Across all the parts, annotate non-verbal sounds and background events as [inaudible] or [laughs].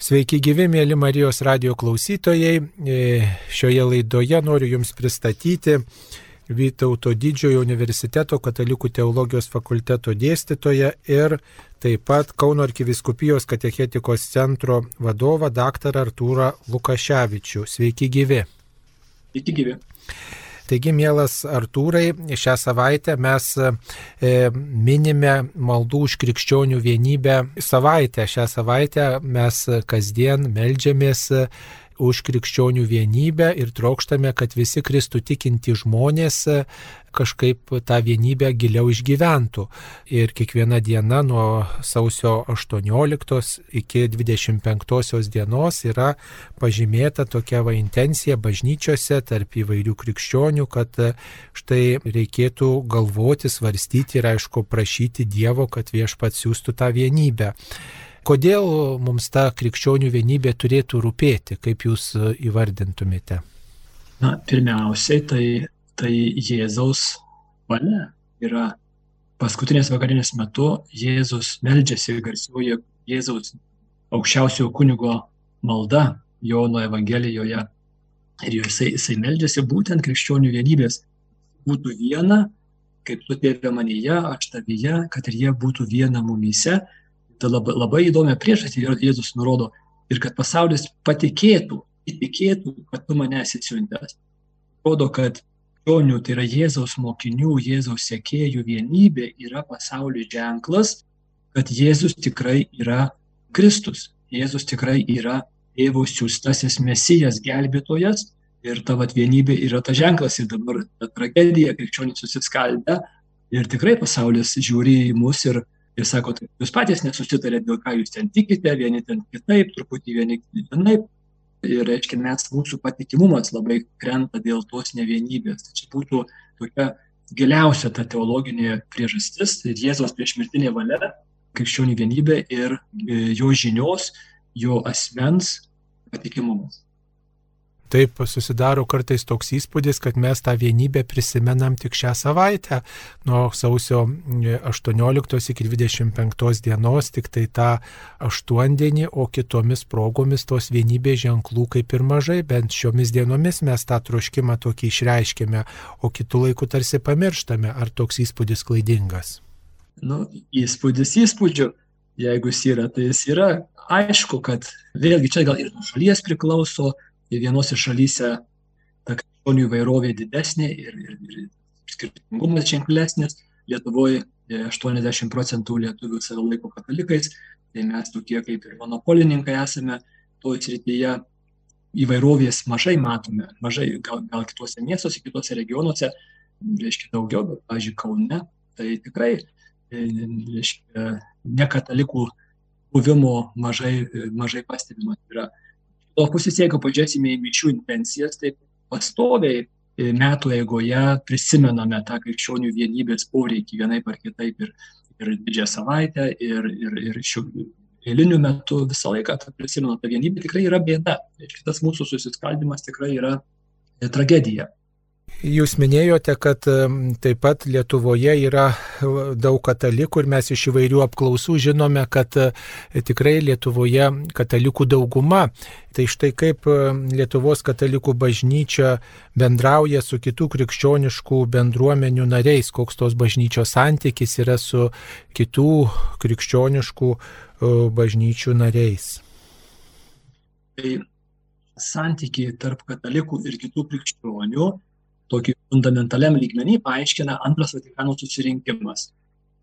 Sveiki gyvi, mėly Marijos radio klausytojai. E, šioje laidoje noriu Jums pristatyti Vytauto didžiojo universiteto katalikų teologijos fakulteto dėstytoją ir taip pat Kauno arkiviskupijos katechetikos centro vadovą dr. Artūrą Lukaševičių. Sveiki gyvi. Sveiki gyvi. Taigi, mielas Artūrai, šią savaitę mes e, minime maldų už krikščionių vienybę savaitę. Šią savaitę mes kasdien melžiamės už krikščionių vienybę ir trokštame, kad visi Kristų tikinti žmonės e, kažkaip tą vienybę giliau išgyventų. Ir kiekviena diena nuo sausio 18 iki 25 dienos yra pažymėta tokia va intencija bažnyčiose tarp įvairių krikščionių, kad štai reikėtų galvoti, svarstyti ir aišku prašyti Dievo, kad viešpats siūstų tą vienybę. Kodėl mums ta krikščionių vienybė turėtų rūpėti, kaip jūs įvardintumėte? Na, pirmiausiai, tai, tai Jėzaus valia yra paskutinės vakarinės metu Jėzus meldžiasi garsiuoju Jėzaus aukščiausiojo kunigo malda Jono Evangelijoje. Ir jisai, jisai meldžiasi būtent krikščionių vienybės. Būtų viena, kaip tu tėvė manyje, aš tavyje, kad ir jie būtų viena mumyse, Tai labai, labai įdomią priežastį Jėzus nurodo ir kad pasaulis patikėtų, įtikėtų, kad tu mane esi siuntęs. Rodo, kad krikščionių, tai yra Jėzaus mokinių, Jėzaus sekėjų vienybė yra pasaulio ženklas, kad Jėzus tikrai yra Kristus. Jėzus tikrai yra tėvo siūstasis mesijas, gelbėtojas ir ta vat, vienybė yra ta ženklas ir dabar ta tragedija, krikščionys susiskaldę ir tikrai pasaulis žiūri į mus ir ir sako, tai jūs patys nesusitarėte, dėl ką jūs ten tikite, vieni ten kitaip, truputį vieni kitaip. Ir, reiškia, mes, mūsų patikimumas labai krenta dėl tos nevienybės. Tai čia būtų tokia giliausia ta teologinė priežastis, tai Jėzos priešmirtinė valia, krikščionių vienybė ir e, jo žinios, jo asmens patikimumas. Taip susidaro kartais toks įspūdis, kad mes tą vienybę prisimenam tik šią savaitę, nuo sausio 18 iki 25 dienos, tik tai tą aštuondienį, o kitomis progomis tos vienybės ženklų kaip ir mažai, bent šiomis dienomis mes tą troškimą tokį išreiškėme, o kitų laikų tarsi pamirštame, ar toks įspūdis klaidingas. Nu, įspūdis įspūdžiu, jeigu jis yra, tai jis yra. Aišku, kad vėlgi čia gal ir nuo šalies priklauso, vienose šalyse ta krikščionių įvairovė didesnė ir, ir, ir skirtingumas ženklesnis. Lietuvoje 80 procentų lietuvių save laiko katalikais, tai mes tokie kaip ir monopolininkai esame toje srityje. Įvairovės mažai matome, mažai, gal, gal kitose miestuose, kitose regionuose, reiškia daugiau, bet, pavyzdžiui, Kaune, tai tikrai, e, reiškia, ne katalikų buvimo mažai, mažai pastebima. Yra o pusės, jeigu pažiūrėsime į mišių intencijas, tai pastoviai e, metų eigoje prisimename tą krikščionių vienybės poreikį vienaip ar kitaip ir, ir didžiąją savaitę, ir, ir, ir šių eilinių metų visą laiką prisimenu, ta vienybė tikrai yra bėda. Ir šitas mūsų susiskaldimas tikrai yra e, tragedija. Jūs minėjote, kad taip pat Lietuvoje yra daug katalikų ir mes iš įvairių apklausų žinome, kad e, tikrai Lietuvoje katalikų dauguma. Tai štai kaip Lietuvos katalikų bažnyčia bendrauja su kitų krikščioniškų bendruomenių nariais, koks tos bažnyčios santykis yra su kitų krikščioniškų bažnyčių nariais. Tai santykiai tarp katalikų ir kitų krikščionių tokį fundamentaliam lygmenį paaiškina antras Vatikano susirinkimas.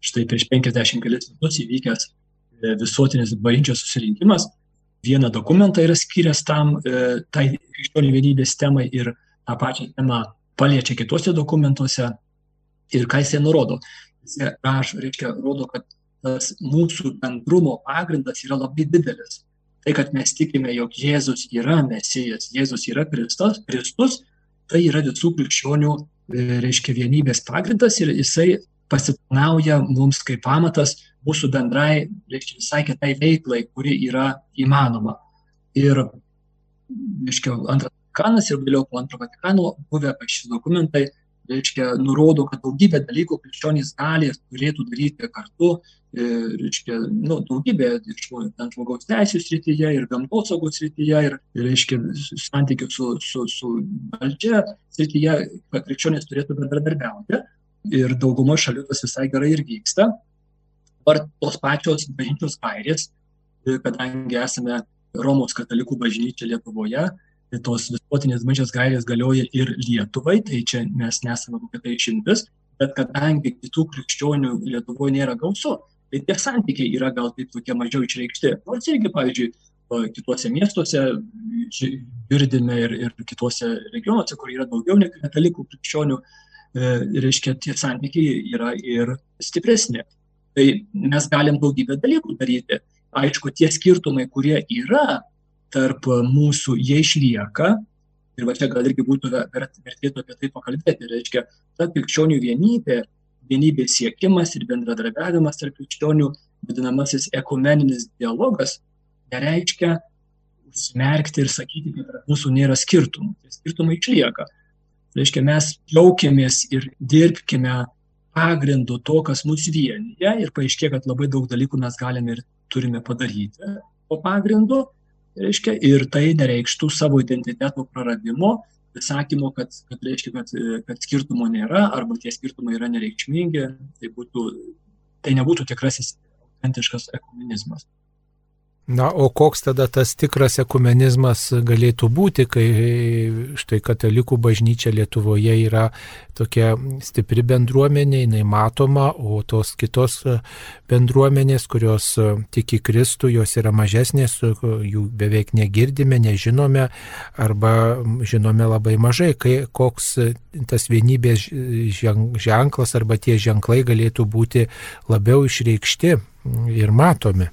Štai prieš 50 kelias metus įvykęs e, visuotinis bažnyčios susirinkimas vieną dokumentą yra skyręs tam, e, tai krikščionių vienybės temai ir tą pačią temą paliečia kitose dokumentuose. Ir ką jisai nurodo? Jis rašo, reiškia, rodo, kad tas mūsų bendrumo pagrindas yra labai didelis. Tai, kad mes tikime, jog Jėzus yra Mesijas, Jėzus yra Kristus, Kristus tai yra visų krikščionių, e, reiškia, vienybės pagrindas ir jisai pasitarnauja mums kaip pamatas mūsų bendrai, reiškia, visai kitai veiklai, kuri yra įmanoma. Ir, reiškia, antras Vatikanas ir vėliau po antro Vatikano buvę šis dokumentai reiškia, nurodo, kad daugybę dalykų krikščionys gali ir turėtų daryti kartu, e, reiškia, nu, daugybė ten žmogaus teisų srityje ir gamtosaugos srityje ir, reiškia, santykių su, su, su valdžia srityje, kad krikščionys turėtų bendradarbiauti. Ir daugumo šalių tas visai gerai ir vyksta. Ar tos pačios bažnyčios gairės, e, kadangi esame Romos katalikų bažnyčia Lietuvoje, tos visuotinės bažnyčios gairės galioja ir Lietuvai, tai čia mes nesame kokia tai išimtis, bet kadangi kitų krikščionių Lietuvoje nėra gausu, tai tie santykiai yra gal taip tokie mažiau išreikšti. Nors irgi, pavyzdžiui, kituose miestuose girdime ir, ir kituose regionuose, kur yra daugiau negu katalikų krikščionių, e, reiškia, tie santykiai yra ir stipresni. Tai mes galim daugybę dalykų daryti. Aišku, tie skirtumai, kurie yra, tarp mūsų jie išlieka. Ir va čia gal irgi būtų vertėtų apie tai pakalbėti. Reiškia, ta krikščionių vienybė, vienybės siekimas ir bendradarbiavimas tarp krikščionių, vadinamasis ekumeninis dialogas, nereiškia užsimerkti ir sakyti, kad mūsų nėra skirtumų. Tie skirtumai išlieka. Reiškia, mes jaukėmės ir dirbkime pagrindu to, kas mus vienyje ir paaiškė, kad labai daug dalykų mes galime ir turime padaryti po pagrindu reiškia, ir tai nereikštų savo identiteto praradimo, sakymo, kad, kad, reiškia, kad, kad skirtumo nėra arba tie skirtumai yra nereikšmingi, tai, būtų, tai nebūtų tikrasis autentiškas ekumenizmas. Na, o koks tada tas tikras ekumenizmas galėtų būti, kai štai katalikų bažnyčia Lietuvoje yra tokia stipri bendruomenė, jinai matoma, o tos kitos bendruomenės, kurios tiki Kristų, jos yra mažesnės, jų beveik negirdime, nežinome arba žinome labai mažai, kai koks tas vienybės ženklas arba tie ženklai galėtų būti labiau išreikšti ir matomi.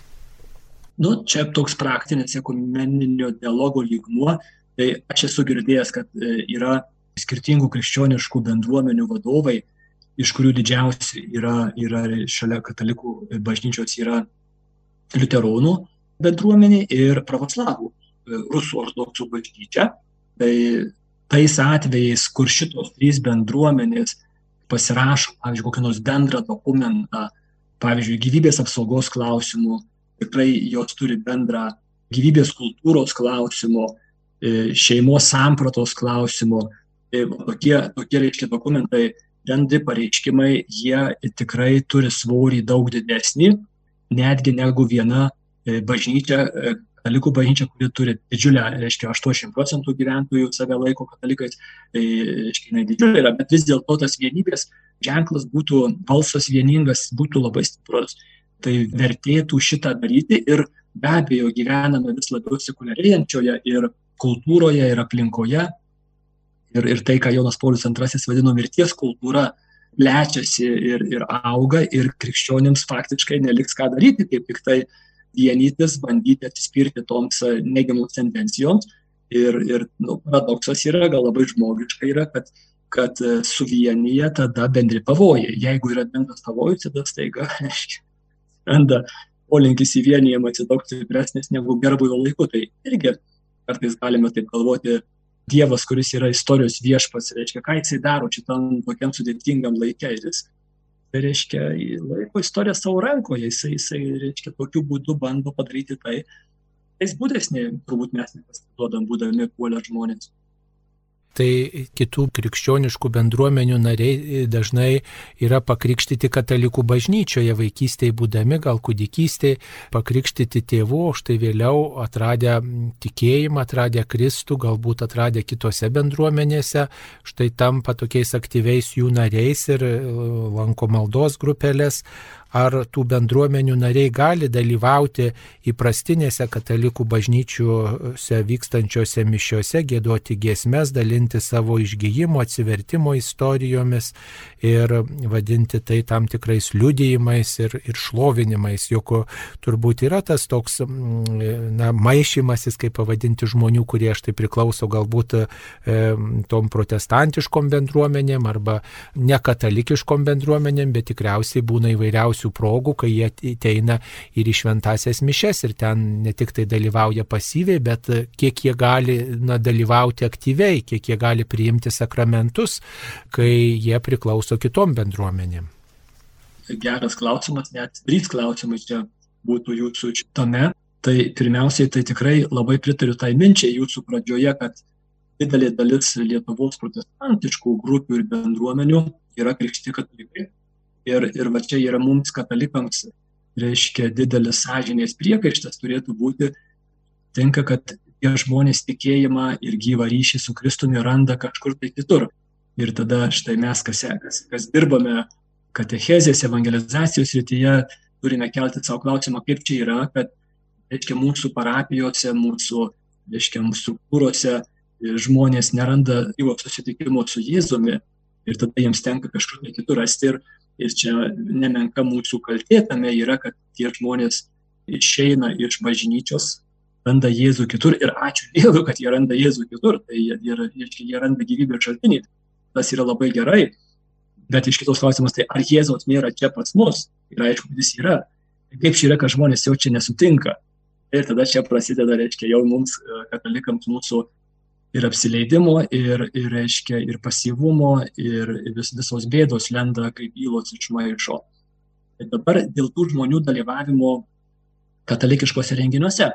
Nu, čia toks praktinis ekumeninio dialogo lygmuo. Tai aš esu girdėjęs, kad e, yra skirtingų krikščioniškų bendruomenių vadovai, iš kurių didžiausi yra, yra šalia katalikų bažnyčios yra liuteronų bendruomenė ir pravoslavų e, rusų ortodoksų bažnyčia. Tai tais atvejais, kur šitos trys bendruomenės pasirašo, pavyzdžiui, kokį nors bendrą dokumentą, pavyzdžiui, gyvybės apsaugos klausimų, tikrai jos turi bendrą gyvybės kultūros klausimo, e, šeimos sampratos klausimo. E, tokie, tokie reiškia dokumentai, bendri pareiškimai, jie tikrai turi svorį daug didesnį, netgi negu viena e, bažnyčia, katalikų bažnyčia, kuri turi didžiulę, reiškia, 80 procentų gyventojų save laiko katalikais, tai, reiškia, jinai didžiulė yra, bet vis dėlto tas vienybės ženklas būtų, balsas vieningas būtų labai stiprus tai vertėtų šitą daryti ir be abejo gyvename vis labiau sekuliarėjančioje ir kultūroje ir aplinkoje. Ir, ir tai, ką Jonas Paulius II vadino mirties kultūra, plečiasi ir, ir auga ir krikščionims faktiškai neliks ką daryti, kaip tik tai vienytis, bandyti atsispirti toms neigiamoms tendencijoms. Ir, ir nu, paradoksas yra, gal labai žmogiška yra, kad, kad suvienyje tada bendri pavojai. Jeigu yra bendras pavojus, tada staiga, [laughs] aiškiai, randa polinkis į vienijimąsi daug stipresnis negu gerbuvio laiku. Tai irgi kartais galime taip galvoti, Dievas, kuris yra istorijos viešpas, reiškia, ką jisai daro šitam tokiam sudėtingam laikė. Jis, tai reiškia, laiko istoriją savo rankoje, jisai, jisai, reiškia, tokiu būdu bando padaryti tai. Tais būdais, turbūt mes nepasiduodam, būdami puolę žmonės tai kitų krikščioniškų bendruomenių nariai dažnai yra pakrikštyti katalikų bažnyčioje vaikystėje būdami, gal kūdikystėje, pakrikštyti tėvų, o štai vėliau atradę tikėjimą, atradę Kristų, galbūt atradę kitose bendruomenėse, štai tampa tokiais aktyviais jų nariais ir lanko maldos grupelės ar tų bendruomenių nariai gali dalyvauti įprastinėse katalikų bažnyčiose vykstančiose mišiuose, gėduoti giesmes, dalinti savo išgyjimo, atsivertimo istorijomis ir vadinti tai tam tikrais liudijimais ir, ir šlovinimais. Juk turbūt yra tas toks na, maišymasis, kaip pavadinti žmonių, kurie štai priklauso galbūt e, tom protestantiškom bendruomenėm arba nekatalikiškom bendruomenėm, bet tikriausiai būna įvairiausių įvairiausių progų, kai jie ateina ir į šventasias mišes ir ten ne tik tai dalyvauja pasyviai, bet kiek jie gali na, dalyvauti aktyviai, kiek jie gali priimti sakramentus, kai jie priklauso kitom bendruomenėm. Geras klausimas, net trys klausimai čia būtų jūsų šitame. Tai pirmiausiai, tai tikrai labai pritariu tai minčiai jūsų pradžioje, kad didelė dalis Lietuvos protestantiškų grupių ir bendruomenių yra krikšti katalikai. Ir, ir va čia yra mums katalikams, reiškia, didelis sąžinės priekaištas turėtų būti, tinka, kad tie žmonės tikėjimą ir gyvą ryšį su Kristumi randa kažkur tai kitur. Ir tada štai mes, kas, kas, dirbame katechezės, evangelizacijos rytyje, turime kelti savo klausimą, kaip čia yra, kad, reiškia, mūsų parapijose, mūsų, reiškia, mūsų kūrose žmonės neranda gyvo susitikimo su Jėzumi ir tada jiems tenka kažkur tai kitur rasti. Ir, ir čia nemenka mūsų kaltė tame yra, kad tie žmonės išeina iš bažnyčios, randa Jėzų kitur ir ačiū Dievui, kad jie randa Jėzų kitur, tai jie, jie, jie randa gyvybės šaltinį. Tas yra labai gerai. Bet iš kitos klausimas, tai ar Jėzaus nėra čia pas mus? Ir aišku, jis yra. Kaip čia yra, kad žmonės jau čia nesutinka? Ir tada čia prasideda, reiškia, jau mums, katalikams, mūsų ir apsileidimo, ir, ir, reiškia, ir pasyvumo, ir vis, visos bėdos lenda kaip įlos iš maišo. Ir dabar dėl tų žmonių dalyvavimo katalikiškose renginiuose.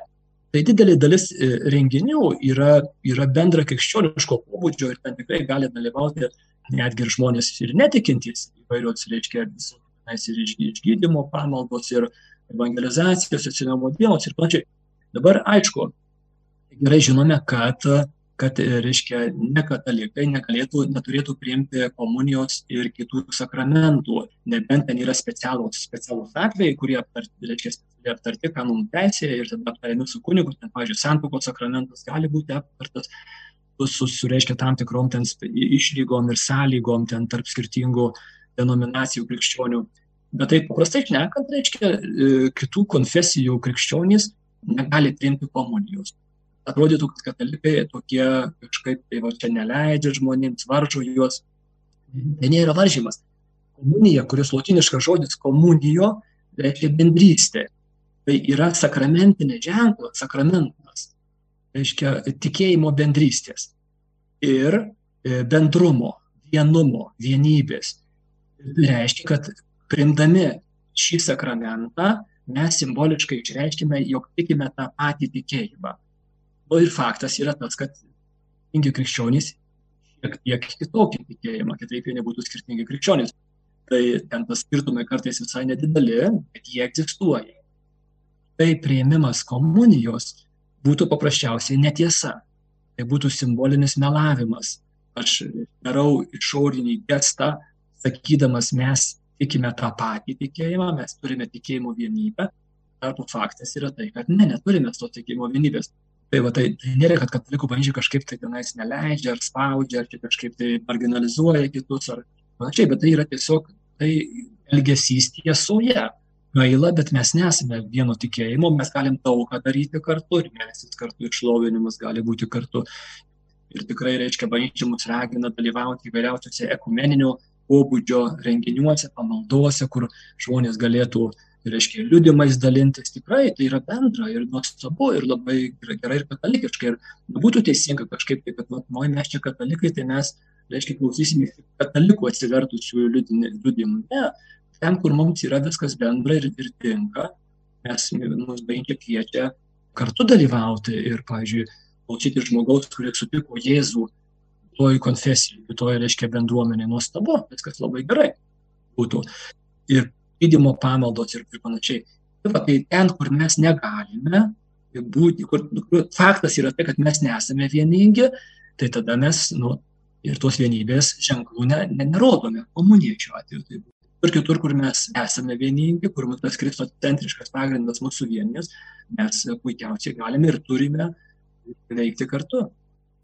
Tai didelė dalis e, renginių yra, yra bendra krikščioniško pobūdžio ir ten tikrai gali dalyvauti netgi ir žmonės ir netikintys įvairios, reiškia, ir išgydymo pamaldos, ir evangelizacijos, atsinamo dienos ir panašiai. Dabar aišku, gerai žinome, kad kad, e, reiškia, nekatalikai negalėtų, neturėtų priimti komunijos ir kitų sakramentų, nebent ten yra specialūs, specialūs atvejai, kurie aptarti, reiškia, aptarti kanonų teisėje ir tada aptariami su kunigu, ten, pavyzdžiui, santokos sakramentas gali būti aptartas su, su reiškia, tam tikrom ten išlygom ir sąlygom ten tarp skirtingų denominacijų krikščionių. Bet taip paprastai šnekant, reiškia, e, kitų konfesijų krikščionys negali priimti komunijos atrodytų, kad katalikai tokie kažkaip tai va čia neleidžia žmonėms, varžo juos. Tai nėra varžymas. Komunija, kuris lotiniškas žodis komunijo, reiškia bendrystė. Tai yra sakramentinė ženklas, sakramentas. Reiškia tikėjimo bendrystės. Ir e, bendrumo, vienumo, vienybės. Tai reiškia, kad primdami šį sakramentą mes simboliškai išreiškime, jog tikime tą patį tikėjimą. O ir faktas yra tas, kad skirtingi krikščionys šiek tiek kitokį tikėjimą, kitaip jie nebūtų skirtingi krikščionys. Tai ten tas skirtumai kartais visai nedideli, bet jie egzistuoja. Tai prieimimas komunijos būtų paprasčiausiai netiesa. Tai būtų simbolinis melavimas. Aš darau išorinį gestą, sakydamas, mes tikime tą patį tikėjimą, mes turime tikėjimo vienybę. Tarpu faktas yra tai, kad ne, neturime to tikėjimo vienybės. Tai, va, tai, tai nėra, kad katalikų bažnyčia kažkaip tai tenais neleidžia ar spaudžia, ar kažkaip tai marginalizuoja kitus ar panašiai, bet tai yra tiesiog tai elgesys tiesoje. Gaila, bet mes nesame vieno tikėjimo, mes galim daug ką daryti kartu ir melstis kartu, ir šlovinimas gali būti kartu. Ir tikrai, reiškia, bažnyčia mus ragina dalyvauti įvairiausiose ekumeninio pobūdžio renginiuose, pamaldose, kur žmonės galėtų uh, reiškia, liudimais dalintis, tikrai tai yra bendra ir nuostabu ir labai gerai ir katalikiškai. Ir būtų teisinga kažkaip, tai, kad, nu, mes čia katalikai, tai mes, reiškia, klausysimės katalikų atsivertusių liudimų. Ne, ten, kur mums yra viskas bendra ir, ir tinka, mes mus baigė kviečia kartu dalyvauti ir, pavyzdžiui, klausyti žmogaus, kuris sutiko Jėzų toj konfesijai, toj, reiškia, bendruomenė nuostabu, viskas labai gerai būtų. Ir gydymo pamaldos ir, ir panašiai. Tai, va, tai ten, kur mes negalime būti, kur, kur faktas yra tai, kad mes nesame vieningi, tai tada mes nu, ir tos vienybės ženklų ne, ne, nerodome, komuniečių atveju. Tai ir kitur, kur mes esame vieningi, kur tas kristocentriškas pagrindas mūsų vienės, mes puikiausiai galime ir turime veikti kartu.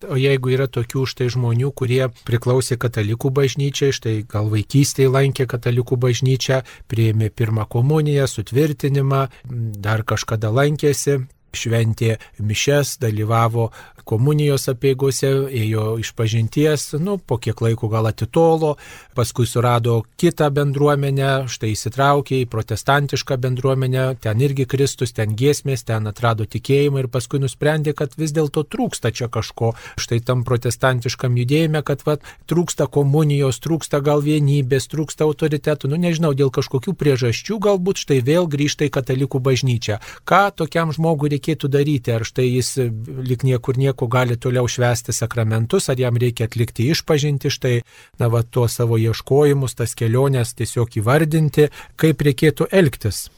O jeigu yra tokių štai žmonių, kurie priklausė katalikų bažnyčiai, štai gal vaikystėje lankė katalikų bažnyčią, prieimė pirmą komuniją, sutvirtinimą, dar kažkada lankėsi, šventė mišes, dalyvavo komunijos apieigose, ėjo iš pažinties, nu, po kiek laiko gal atitolo, paskui surado kitą bendruomenę, štai įsitraukė į protestantišką bendruomenę, ten irgi Kristus, ten giesmės, ten atrado tikėjimą ir paskui nusprendė, kad vis dėlto trūksta čia kažko. Štai tam protestantiškam judėjime, kad va, trūksta komunijos, trūksta gal vienybės, trūksta autoritetų, nu nežinau, dėl kažkokių priežasčių galbūt štai vėl grįžta į katalikų bažnyčią. Ką tokiam žmogui reikėtų daryti? Ar štai jis lik niekur nieko gali toliau švęsti sakramentus, ar jam reikia atlikti išpažinti štai, na, va, tuos savo ieškojimus, tas keliones tiesiog įvardinti, kaip reikėtų elgtis.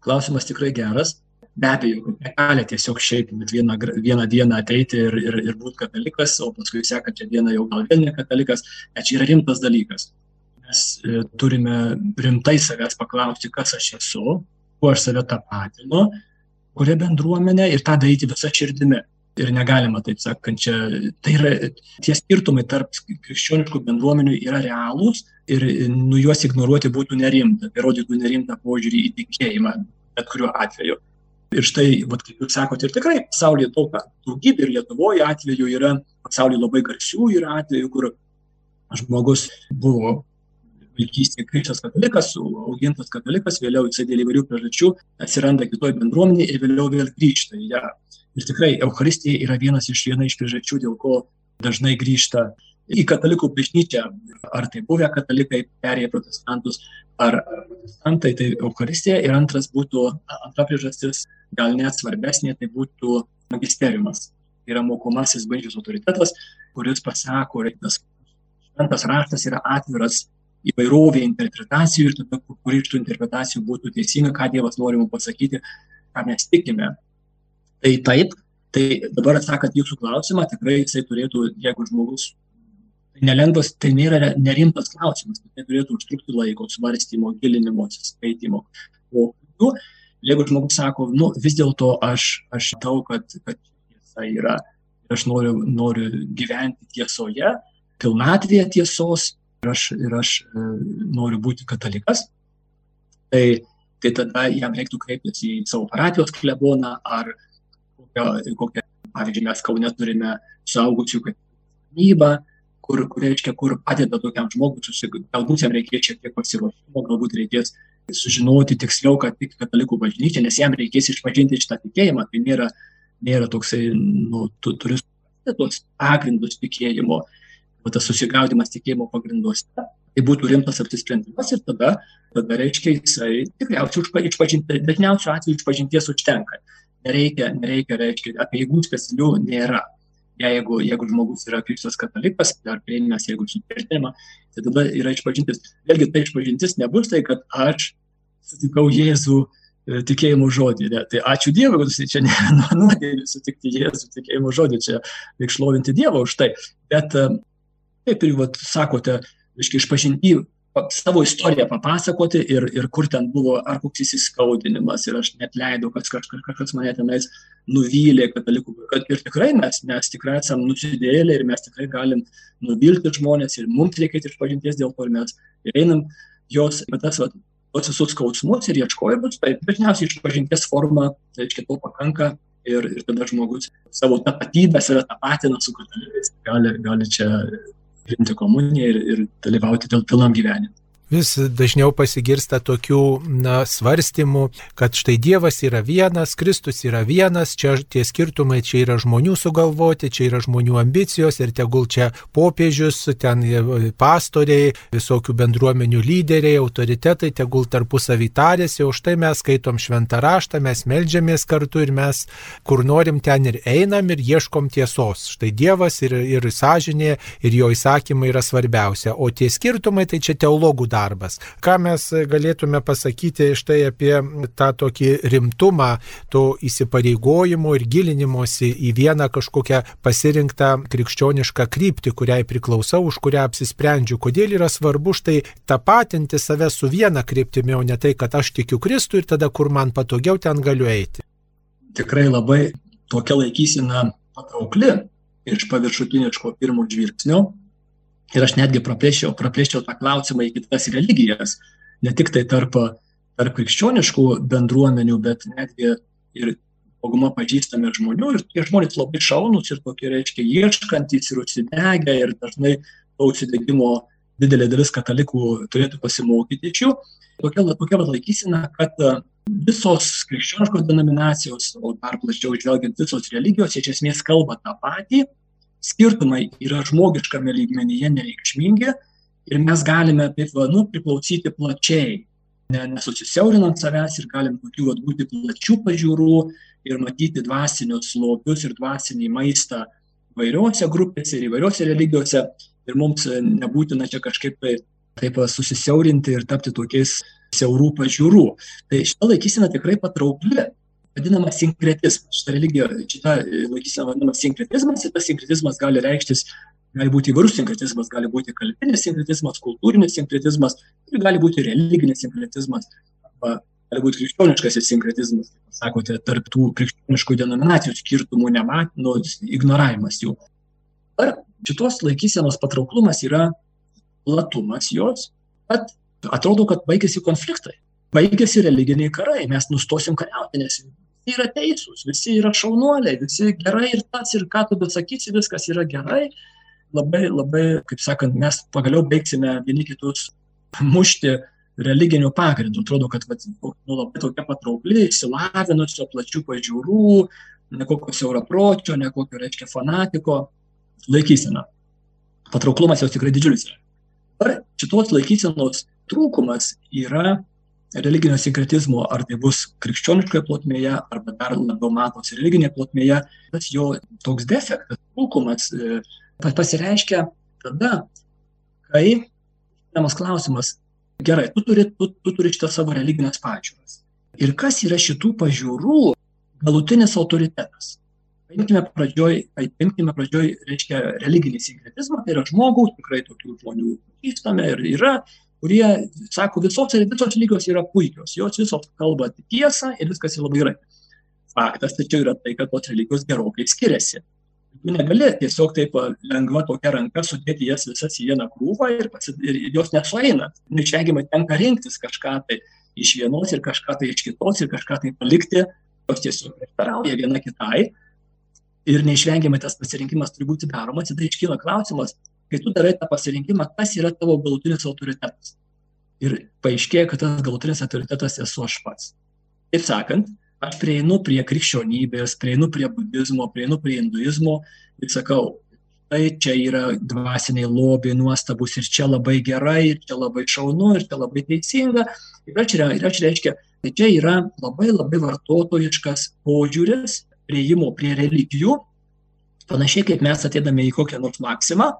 Klausimas tikrai geras. Be abejo, kad negali tiesiog šiaip vieną, vieną dieną ateiti ir, ir, ir būti katalikas, o paskui sekančią dieną jau gal vėl ne katalikas, bet čia yra rimtas dalykas. Mes e, turime rimtai savęs paklausti, kas aš esu, kuo aš save tapatinu, kuria bendruomenė ir tą daryti visą širdimi ir negalima, taip sakant, čia, tai yra, tie skirtumai tarp krikščioniškų bendruomenių yra realūs ir nu juos ignoruoti būtų nerimta, tai rodytų nerimtą požiūrį į tikėjimą, bet kuriuo atveju. Ir štai, vat, kaip jūs sakote, ir tikrai pasaulyje daug, daugybė ir Lietuvoje atveju yra, pasaulyje labai garsių yra atveju, kur žmogus buvo vaikystėje krikštas katalikas, augintas katalikas, vėliau jisai dėl įvairių priežasčių atsiranda kitoje bendruomenėje ir vėliau vėl grįžta į ją. Ir tikrai Euharistija yra vienas iš viena iš priežasčių, dėl ko dažnai grįžta į katalikų bažnyčią, ar tai buvę katalikai perėję protestantus, ar protestantai, tai Euharistija. Ir antras būtų, antra priežastis, gal net svarbesnė, tai būtų magisteriumas. Tai yra mokomasis bažnyčios autoritetas, kuris pasako, tas šventas raštas yra atviras įvairovė interpretacijų ir tada, kuri iš tų interpretacijų būtų teisinga, ką Dievas nori mums pasakyti, ką mes tikime. Tai taip, tai dabar atsakant jūsų klausimą, tikrai jisai turėtų, jeigu žmogus tai nelengvas, tai nėra nerimtas klausimas, tai turėtų užtrukti laiko svarstymo, gilinimo, atsiskaitimo. O tu, jeigu žmogus sako, nu vis dėlto aš, aš tau, kad, kad tiesa yra, aš noriu, noriu gyventi tiesoje, pilnatvėje tiesos ir aš, ir aš e, noriu būti katalikas, tai, tai tada jam reiktų kreiptis į savo parapijos kleboną ar kokią, kokią pavyzdžiui, mes Kaune turime suaugusių tarnybą, kur, kur, reiškia, kur padeda tokiam žmogui, galbūt jam reikės šiek tiek pasiruošimo, galbūt reikės sužinoti tiksliau, kad tik katalikų bažnyčia, nes jam reikės išpažinti šitą tikėjimą, tai nėra, nėra toksai, nu, tu turi tuos pagrindus tikėjimo, o tas susigaudimas tikėjimo pagrinduose, tai būtų rimtas apsisprendimas ir tada, tada reiškia, jisai tikriausiai išpažinti, dažniausiu atveju išpažinties užtenka nereikia, nereikia, reiškia, apieigų specialių nėra. Jeigu, jeigu žmogus yra krikštas katalikas, ar priėmęs, jeigu sutvirtinimą, tai tada yra išpažintis. Vėlgi, tai išpažintis nebus tai, kad aš sutikau Jėzų e, tikėjimo žodį. Ne? Tai ačiū Dievui, kad jūs čia nėra nuodėmė sutikti Jėzų tikėjimo žodį, čia reikia šlovinti Dievą už tai. Bet, e, kaip ir vat, sakote, reiškia, išpažinti savo istoriją papasakoti ir, ir kur ten buvo, ar koks įsiskaudinimas ir aš net leidau, kad kažkas, kažkas mane tenais nuvylė katalikų. Kad ir tikrai mes, mes tikrai esame nusidėlę ir mes tikrai galim nuvilti žmonės ir mums reikia išpažinties dėl to ir mes ir einam jos, bet tas, va, tos visus skausmus ir ieškojimus, tai dažniausiai išpažinties forma, tai reiškia to pakanka ir, ir tada žmogus savo tapatybę save tapatina su katalikais, gali, gali čia priimti komuniją ir, ir dalyvauti dėl pilnam gyvenimui. Vis dažniau pasigirsta tokių na, svarstymų, kad štai Dievas yra vienas, Kristus yra vienas, čia tie skirtumai čia yra žmonių sugalvoti, čia yra žmonių ambicijos ir tegul čia popiežius, ten pastoriai, visokių bendruomenių lyderiai, autoritetai, tegul tarpusavį tarėsi, o štai mes skaitom šventą raštą, mes melžiamės kartu ir mes kur norim ten ir einam ir ieškom tiesos. Štai Dievas ir, ir sąžinė ir jo įsakymai yra svarbiausia, o tie skirtumai tai čia teologų darbas darbas. Ką mes galėtume pasakyti štai apie tą tokį rimtumą to įsipareigojimo ir gilinimosi į vieną kažkokią pasirinktą krikščionišką kryptį, kuriai priklausau, už kurią apsisprendžiu. Kodėl yra svarbu štai tapatinti save su viena kryptimi, o ne tai, kad aš tikiu Kristų ir tada, kur man patogiau, ten galiu eiti. Tikrai labai tokia laikysena patraukli iš paviršutiniško pirmo žvilgsnio, Ir aš netgi praplėščiau, praplėščiau tą klausimą į kitas religijas, ne tik tai tarp, tarp krikščioniškų bendruomenių, bet netgi ir dauguma pažįstami žmonių ir tie žmonės labai šaunus ir tokie, reiškia, ieškantis ir užsidegę ir dažnai to užsidegimo didelė dalis katalikų turėtų pasimokyti iš jų. Tokia, tokia laikysena, kad e, visos krikščioniškos denominacijos, o dar plačiau žvelgiant visos religijos, iš esmės kalba tą patį, skirtumai yra žmogiškame lygmenyje nereikšmingi ir mes galime taip va, nu, priklausyti plačiai, ne, nesusisiaurinant savęs ir galim tokių vat, būti plačių pažiūrų ir matyti dvasinius lobius ir dvasinį maistą įvairiuose grupėse ir įvairiuose religijose ir mums nebūtina čia kažkaip tai taip susisiaurinti ir tapti tokiais siaurų pažiūrų. Tai šita laikysena tikrai patraukli vadinama sinkretizmas. Šitą religiją, šitą laikysena vadinama sinkretizmas ir tas sinkretizmas gali reikštis, gali būti įvairus sinkretizmas, gali būti kalbinis sinkretizmas, kultūrinis sinkretizmas ir gali būti religinis sinkretizmas. Arba gali būti krikščioniškasis sinkretizmas, kaip sakote, tarp tų krikščioniškų denominacijų skirtumų nemat, nu, ignoravimas jų. Ar šitos laikysenos patrauklumas yra platumas jos, bet atrodo, kad baigėsi konfliktai, baigėsi religiniai karai, mes nustosim kariauti, nes yra teisūs, visi yra šaunuoliai, visi gerai ir tas, ir ką tu besakysi, viskas yra gerai. Labai, labai, kaip sakant, mes pagaliau baigsime vieni kitus mušti religinių pagrindų. Atrodo, kad vat, nu, labai tokia patraukli, išsilavinusio, plačių pažiūrų, nekokio siaurapročio, nekokio, reiškia, fanatiko laikysena. Patrauklumas jos tikrai didžiulis. Ar šitos laikysenos trūkumas yra religinio sinkretizmo, ar tai bus krikščioniškoje plotmėje, arba dar labiau matosi religinėje plotmėje, tas jo toks defektas, trūkumas e, pasireiškia tada, kai, temas klausimas, gerai, tu turi, tu, tu turi šitą savo religinės pažiūras. Ir kas yra šitų pažiūrų galutinis autoritetas? Paimkime pradžioj, paimkime pradžioj, reiškia, religinį sinkretizmą, tai yra žmogaus, tikrai tokių žmonių pažįstame ir yra, kurie sako, visos, visos lygos yra puikios, jos visos kalba tiesą ir viskas yra labai gerai. Faktas tačiau yra tai, kad tos religijos gerokai skiriasi. Tu negali tiesiog taip lengva tokia ranka sudėti jas visas į vieną krūvą ir, pasid... ir jos nesueina. Neišvengiamai tenka rinktis kažką tai iš vienos ir kažką tai iš kitos ir kažką tai palikti, jos tiesiog prieštarauja viena kitai. Ir neišvengiamai tas pasirinkimas turi būti daromas, tada iškyla klausimas, kai tu darai tą pasirinkimą, kas yra tavo galutinis autoritetas. Ir paaiškėja, kad tas galutinis autoritetas esu aš pats. Taip sakant, aš prieinu prie krikščionybės, prieinu prie budizmo, prieinu prie hinduizmo ir sakau, tai čia yra dvasiniai lobiai nuostabus ir čia labai gerai, ir čia labai šaunu, ir čia labai teisinga. Ir aš, ir aš reiškia, tai čia yra labai labai vartotojiškas požiūris prieimo prie religijų, panašiai kaip mes atėdame į kokią nors maksimą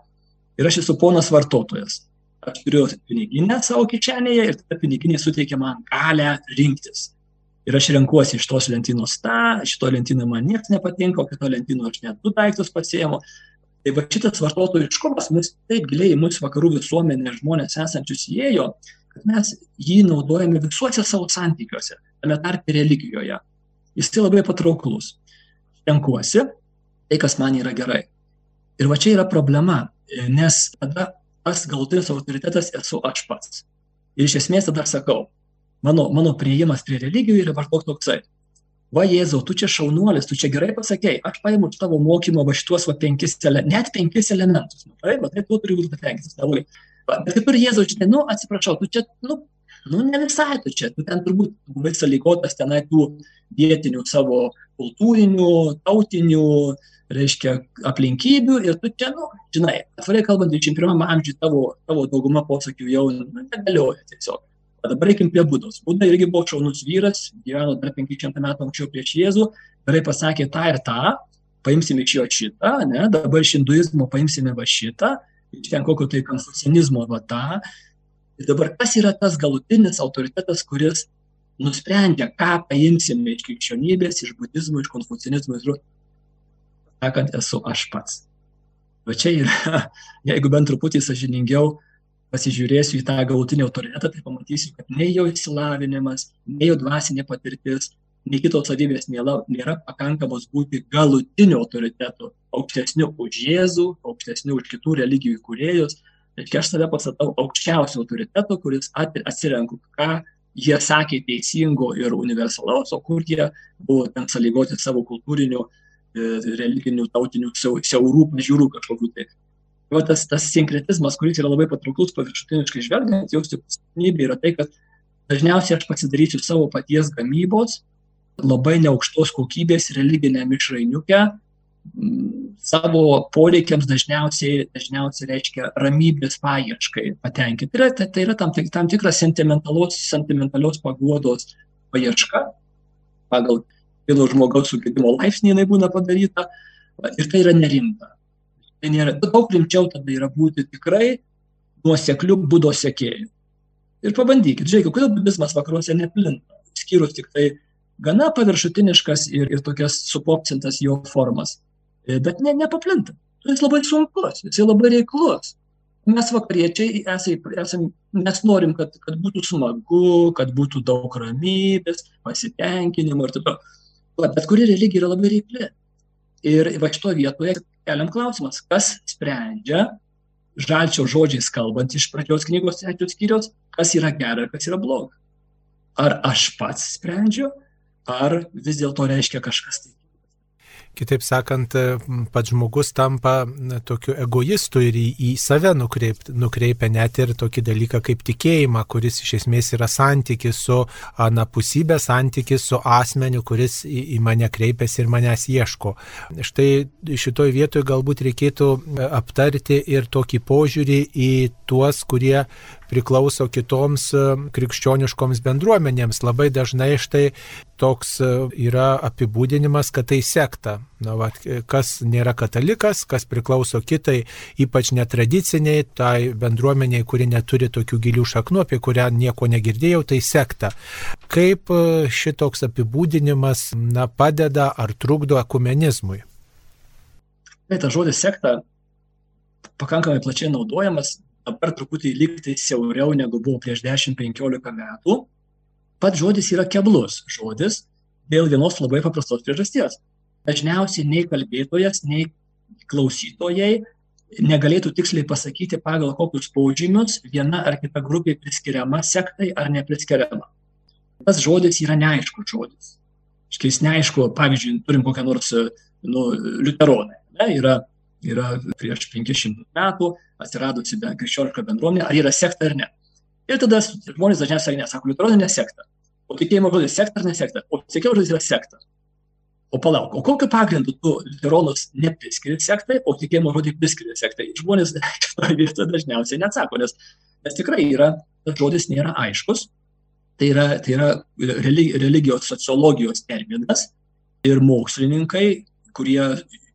ir aš esu ponas vartotojas. Aš turiu piniginę savo kičenėje ir ta piniginė suteikia man galę rinktis. Ir aš renkuosi iš tos lentynos tą, šito lentyno man niekas nepatinka, o kito lentyno aš net du daiktus pasiemu. Tai va šitas vartotojiškumas mus taip giliai į mūsų vakarų visuomenę žmonės esančius įėjo, kad mes jį naudojame visuose savo santykiuose, tame tarpe religijoje. Jis tai labai patrauklus. Renkuosi tai, kas man yra gerai. Ir va čia yra problema nes tada tas galutinis autoritetas esu aš pats. Ir iš esmės tada sakau, mano, mano prieimas prie religijų yra maždaug toksai. Va Jėzau, tu čia šaunuolis, tu čia gerai pasakėjai, aš paimu tavo mokymo va šituos va penkis, net penkis elementus. Matai, matai, tu turi būti patenkintas. Bet kaip ir Jėzau, čia, nu, atsiprašau, tu čia, nu, nu, ne visai tu čia, tu ten turbūt buvai sąlygotas tenai tų vietinių savo kultūrinių, tautinių, uh, reiškia aplinkybių ir tu čia, nu, žinai, atvirai kalbant, 21 amžiuje tavo, tavo dauguma posakių jau nu, negalioja tiesiog. O dabar reikim prie būdos. Būda irgi buvo šaunus vyras, gyveno dar 500 metų anksčiau prieš Jėzų, gerai pasakė tą ir tą, paimsime iš jo šitą, ne, dabar iš hinduizmo paimsime va šitą, iš ten kokio tai konfucianizmo va tą. Ir dabar kas yra tas galutinis autoritetas, kuris nusprendžia, ką paimsime iš krikščionybės, iš budizmo, iš konfucianizmo, iš sakant, esu aš pats. Va čia yra, [laughs] jeigu bent truputį sažiningiau pasižiūrėsiu į tą galutinį autoritetą, tai pamatysiu, kad nei jo išsilavinimas, nei jo dvasinė patirtis, nei kitos savybės nėra, nėra pakankamos būti galutiniu autoritetu, aukštesniu už Jėzų, aukštesniu už kitų religijų įkūrėjus. Reiškia, aš save pasatau aukščiausiu autoritetu, kuris atsirenku, ką jie sakė teisingo ir universalaus, o kur jie buvo ten sąlygoti savo kultūrinių, e, religinių, tautinių siaurų pažiūrų kažkokiu tai. Va tas, tas sinkretizmas, kuris yra labai patrauklus paviršutiniškai žvelgiant, jos tikslybė yra tai, kad dažniausiai aš pasidarysiu savo paties gamybos, labai neaukštos kokybės religinę mišrainiukę, savo poreikiams dažniausiai, dažniausiai reiškia ramybės paieškai patenkinti. Tai yra, tai, tai yra tam, tam tikras sentimentalios paguodos paieška pagal vieno žmogaus sugėdimo laipsnį jinai būna padaryta ir tai yra nerimta. Tai nėra, daug rimčiau tada yra būti tikrai nuosekliu būdo sekėjų. Ir pabandykit, žiūrėkit, kodėl budizmas vakaruose neplinta, skyrus tik tai gana paviršutiniškas ir, ir tokias supopcintas jo formas. E, bet ne, nepaplinta. Jis labai sunkus, jis labai reiklus. Mes vakariečiai esame, esam, mes norim, kad, kad būtų smagu, kad būtų daug ramybės, pasitenkinimo ir taip toliau. Bet kuri religija yra labai reikli. Ir va šito vietoje keliam klausimas, kas sprendžia, žalčio žodžiais kalbant iš pradžios knygos trečios skyrios, kas yra gera ir kas yra bloga. Ar aš pats sprendžiu, ar vis dėlto reiškia kažkas tai Kitaip sakant, pats žmogus tampa tokiu egoistu ir į, į save nukreip, nukreipia net ir tokį dalyką kaip tikėjimą, kuris iš esmės yra santykis su anapusybė, santykis su asmeniu, kuris į, į mane kreipiasi ir manęs ieško. Štai šitoj vietoje galbūt reikėtų aptarti ir tokį požiūrį į tuos, kurie priklauso kitoms e, krikščioniškoms bendruomenėms. Labai dažnai štai toks e, yra apibūdinimas, kad tai sekta. Na, va, kas nėra katalikas, kas priklauso kitai, ypač netradiciniai, tai bendruomeniai, kuri neturi tokių gilių šaknų, apie kurią nieko negirdėjau, tai sekta. Kaip e, šitoks apibūdinimas na, padeda ar trukdo ekumenizmui? Tai tas žodis sekta pakankamai plačiai naudojamas, dabar truputį likti siauriau negu buvo prieš 10-15 metų. Pats žodis yra keblus žodis dėl vienos labai paprastos priežasties. Dažniausiai nei kalbėtojas, nei klausytojai negalėtų tiksliai pasakyti, pagal kokius požymius viena ar kita grupė priskiriama sektai ar nepriskiriama. Tas žodis yra neaiškus žodis. Škiais neaišku, pavyzdžiui, turim kokią nors nu, liuteronę. Ne, yra yra prieš 500 metų atsiradusi krikščioniška bendruomenė, ar yra sekta ar ne. Ir tada žmonės dažniausiai nesako, liuteroninė sekta. O tikėjimo žodis sekta ar ne sekta? O tikėjimo žodis yra sekta. O palauk, o kokiu pagrindu tu liuteronus nepriskiri sektai, o tikėjimo žodį priskiri sektai? Žmonės [laughs] šitoje vietoje dažniausiai neatsako, nes, nes tikrai yra, tas žodis nėra aiškus. Tai yra, tai yra religijos sociologijos terminas ir mokslininkai, kurie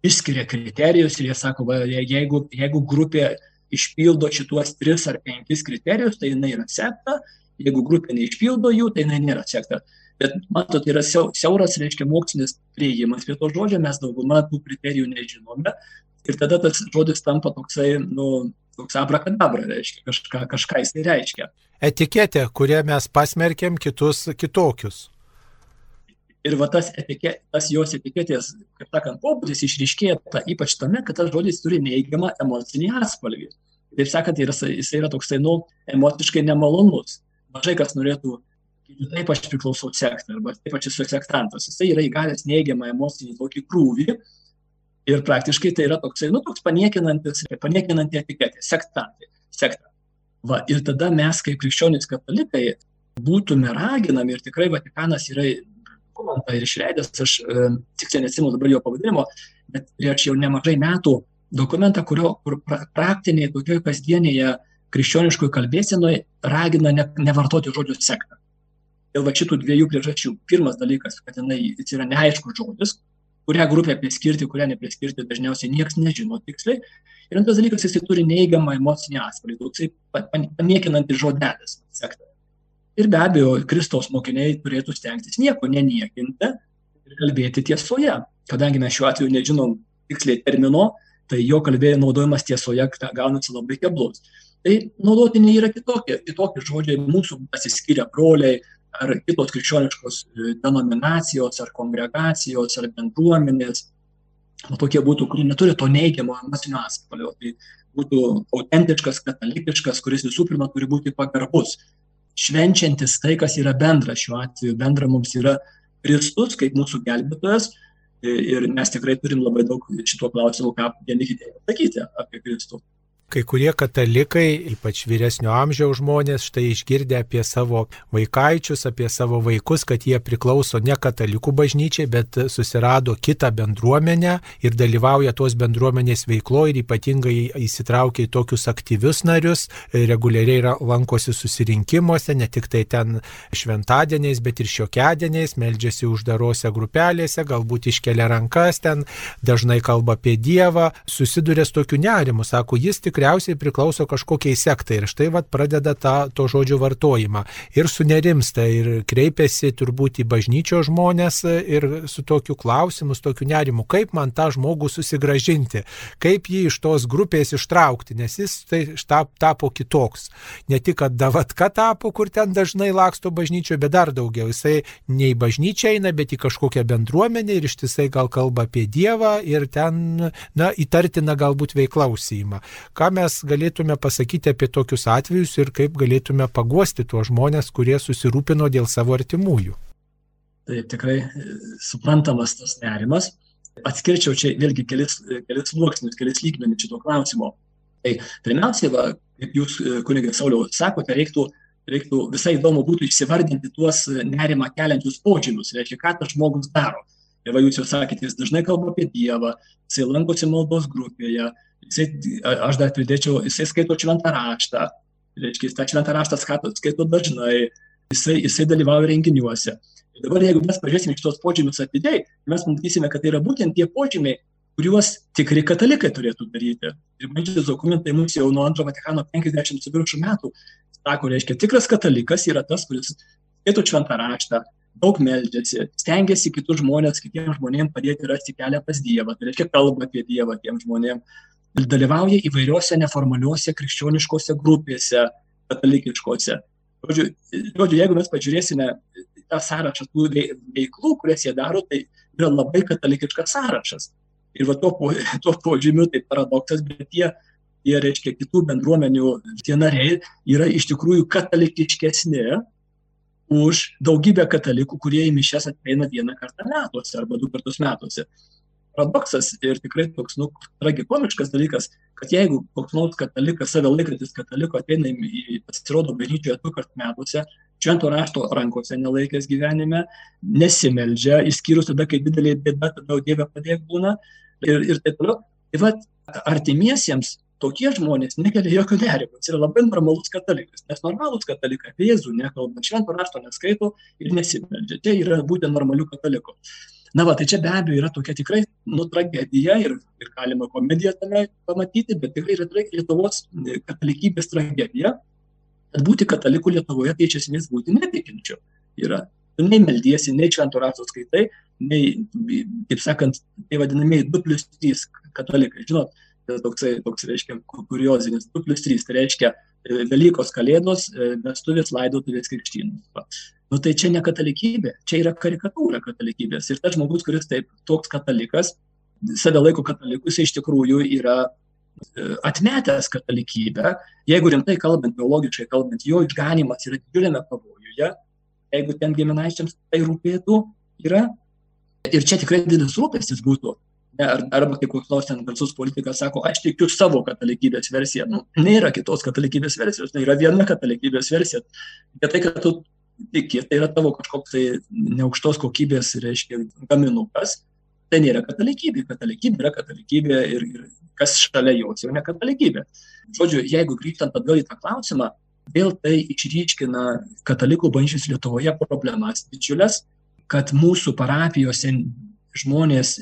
išskiria kriterijus ir jie sako, va, jeigu, jeigu grupė išpildo šituos tris ar penkis kriterijus, tai jinai yra sekta, jeigu grupė neišpildo jų, tai jinai nėra sekta. Bet matot, yra siauras, reiškia, mokslinis prieimas prie to žodžio, mes daugumą tų kriterijų nežinome. Ir tada tas žodis tampa toksai, nu, toks abrakadabra, reiškia, kažką, kažką jis reiškia. Etiketė, kurią mes pasmerkėm kitus kitokius. Ir va tas, etike, tas jos etiketės, kaip sakant, pobūdis išryškėja ta, ypač tame, kad tas žodis turi neįgiamą emocinį atspalvį. Taip sakant, jis, jis yra toksai, nu, emociškai nemalonus. Mažai kas norėtų, taip aš priklausau sektą, arba taip aš esu sektantas. Jis yra įgavęs neigiamą emocinį tokį krūvį. Ir praktiškai tai yra toksai, nu, toks paniekinantis, paniekinanti etiketė, sektantai, sekta. Va, ir tada mes, kaip krikščionys katalikai, būtume raginami ir tikrai Vatikanas yra dokumentą ir išleidęs, aš e, tiksliai nesimenu dabar jo pavadinimo, bet prieš jau nemažai metų dokumentą, kurio kur pra, praktiniai, tokioje kasdienėje krikščioniškoje kalbėsenoje ragina ne, nevartoti žodžių sektą. Dėl va šitų dviejų priežasčių. Pirmas dalykas, kad jinai, yra neaiškus žodis, kurią grupę priskirti, kurią nepriskirti, dažniausiai niekas nežino tiksliai. Ir antras dalykas, jis turi neigiamą emocinį atspalvį, toksai paniekinantis žodelis sekta. Ir be abejo, Kristaus mokiniai turėtų stengtis nieko neniekinti ir kalbėti tiesoje. Kadangi mes šiuo atveju nežinom tiksliai termino, tai jo kalbėjimo naudojimas tiesoje gaunasi labai keblus. Tai naudotiniai yra kitokie, kitokie žodžiai, mūsų pasiskiria broliai, ar kitos krikščioniškos e, denominacijos, ar kongregacijos, ar bendruomenės. O tokie būtų, kurie neturi to neigiamo emocinio atspalvio. Tai būtų autentiškas, katalikiškas, kuris visų pirma turi būti pagarbus švenčiantis tai, kas yra bendra šiuo atveju. Bendra mums yra Kristus kaip mūsų gelbėtojas ir mes tikrai turim labai daug šituo klausimu, ką vieni kitiems sakyti apie Kristų. Kai kurie katalikai, ypač vyresnio amžiaus žmonės, štai išgirdę apie savo vaikaičius, apie savo vaikus, kad jie priklauso ne katalikų bažnyčiai, bet susirado kitą bendruomenę ir dalyvauja tos bendruomenės veikloje ir ypatingai įsitraukia į tokius aktyvius narius, reguliariai lankosi susirinkimuose, ne tik tai ten šventadieniais, bet ir šiokedieniais, meldžiasi uždarose grupelėse, galbūt iškelia rankas ten, dažnai kalba apie Dievą, susiduria su tokiu nerimu, sako, jis tik tikriausiai priklauso kažkokiai sektai ir štai vad pradeda tą to žodžio vartojimą ir sunerimsta ir kreipiasi turbūt į bažnyčio žmonės ir su tokiu klausimu, su tokiu nerimu, kaip man tą žmogų susigražinti, kaip jį iš tos grupės ištraukti, nes jis tai štap, tapo kitoks. Ne tik, kad davatka tapo, kur ten dažnai laksto bažnyčioje, bet dar daugiau. Jisai ne į bažnyčią eina, bet į kažkokią bendruomenę ir ištisai gal kalba apie Dievą ir ten, na, įtartina galbūt veikla užsijima. Ką mes galėtume pasakyti apie tokius atvejus ir kaip galėtume paguosti tuos žmonės, kurie susirūpino dėl savo artimųjų. Tai tikrai e, suprantamas tas nerimas. Atskirčiau čia vėlgi kelis, kelis sluoksnius, kelis lygmenis šito klausimo. Tai pirmiausia, va, kaip jūs, e, kunigai Sauliau, sakote, reiktų, reiktų visai įdomu būtų įsivardinti tuos nerimą keliančius požymius, reiškia, ką tas žmogus daro. Ir va, jūs jau sakėte, jis dažnai kalba apie Dievą, jisai lankosi maldos grupėje, jisai, aš dar pridėčiau, jisai skaito šventą raštą, reiškia, jis tą šventą raštą skaito, skaito dažnai, jisai, jisai dalyvauja renginiuose. Ir dabar, jeigu mes pažiūrėsime šitos požymius atidžiai, mes matysime, kad tai yra būtent tie požymiai, kuriuos tikri katalikai turėtų daryti. Ir bažnyčios dokumentai mums jau nuo antro Vatikano 50 su viršų metų sako, reiškia, tikras katalikas yra tas, kuris skaito šventą raštą, daug meldžiasi, stengiasi kitus žmonės, kitiems žmonėms padėti rasti kelią pas Dievą, tai reiškia kalba apie Dievą tiems žmonėms, ir dalyvauja įvairiuose neformaliuose krikščioniškose grupėse, katalikiškose. Žodžiu, žodžiu, jeigu mes pažiūrėsime tą sąrašą tų veiklų, kurias jie daro, tai yra labai katalikiškas sąrašas. Ir va tuo, tuo požymiu tai paradoksas, bet tie, tie, reiškia, kitų bendruomenių tie nariai yra iš tikrųjų katalikiškesni už daugybę katalikų, kurie į mišes ateina vieną kartą metuose arba du kartus metuose paradoksas ir tikrai toks, nu, tragikomiškas dalykas, kad jeigu koks nors katalikas, save laikantis kataliku, ateina į, pasirodo bažnyčioje du kart metuose, švento rašto rankose nelaikęs gyvenime, nesimeldžia, išskyrus tada, kai didelė bėda, tada Dieve padėk būna ir, ir taip toliau. Tai vad, artimiesiems tokie žmonės nekelia jokio nerimo. Jis yra labai normalus katalikas, nes normalus katalikai apie Jėzų nekalba, švento rašto neskaito ir nesimeldžia. Tai yra būtent normalių katalikų na va tai čia be abejo yra tokia tikrai nu tragedija ir ir galima komediją tame pamatyti bet tikrai yra lietuvos e, katalikybės tragedija. Kad būti kataliku lietuvoje tai iš esmės būti netikinčiu yra. Tu nei meldiesi nei švento rašto skaitai nei kaip sakant tie vadinamieji du plius trys katalikai. Žinot toksai toks reiškia kuriozinis du plius trys tai reiškia e, velykos kalėdos e, vestuvės laidotuvės krikštynos nu tai čia ne katalikybė, čia yra karikatūra katalikybės. Ir tas žmogus, kuris taip toks katalikas, save laiko kataliku, jis iš tikrųjų yra e, atmetęs katalikybę, jeigu rimtai kalbant, biologiškai kalbant, jo išganimas yra didžiuliame pavojuje, jeigu ten giminaičiams tai rūpėtų, yra. Ir čia tikrai didelis rūpestis būtų. Ar, arba kaip koks nors ten garsus politikas sako, aš tikiu savo katalikybės versiją. Nu, nėra kitos katalikybės versijos, tai yra viena katalikybės versija. Bet tai, kad tu tiki, tai yra tavo kažkoks tai neaukštos kokybės, reiškia, gaminukas, tai nėra katalikybė. Katalikybė yra katalikybė ir, ir kas šalia jos jau ne katalikybė. Žodžiu, jeigu grįžtant atgal į tą klausimą, vėl tai išryškina katalikų bažnyčios Lietuvoje problemas didžiulės, kad mūsų parapijose žmonės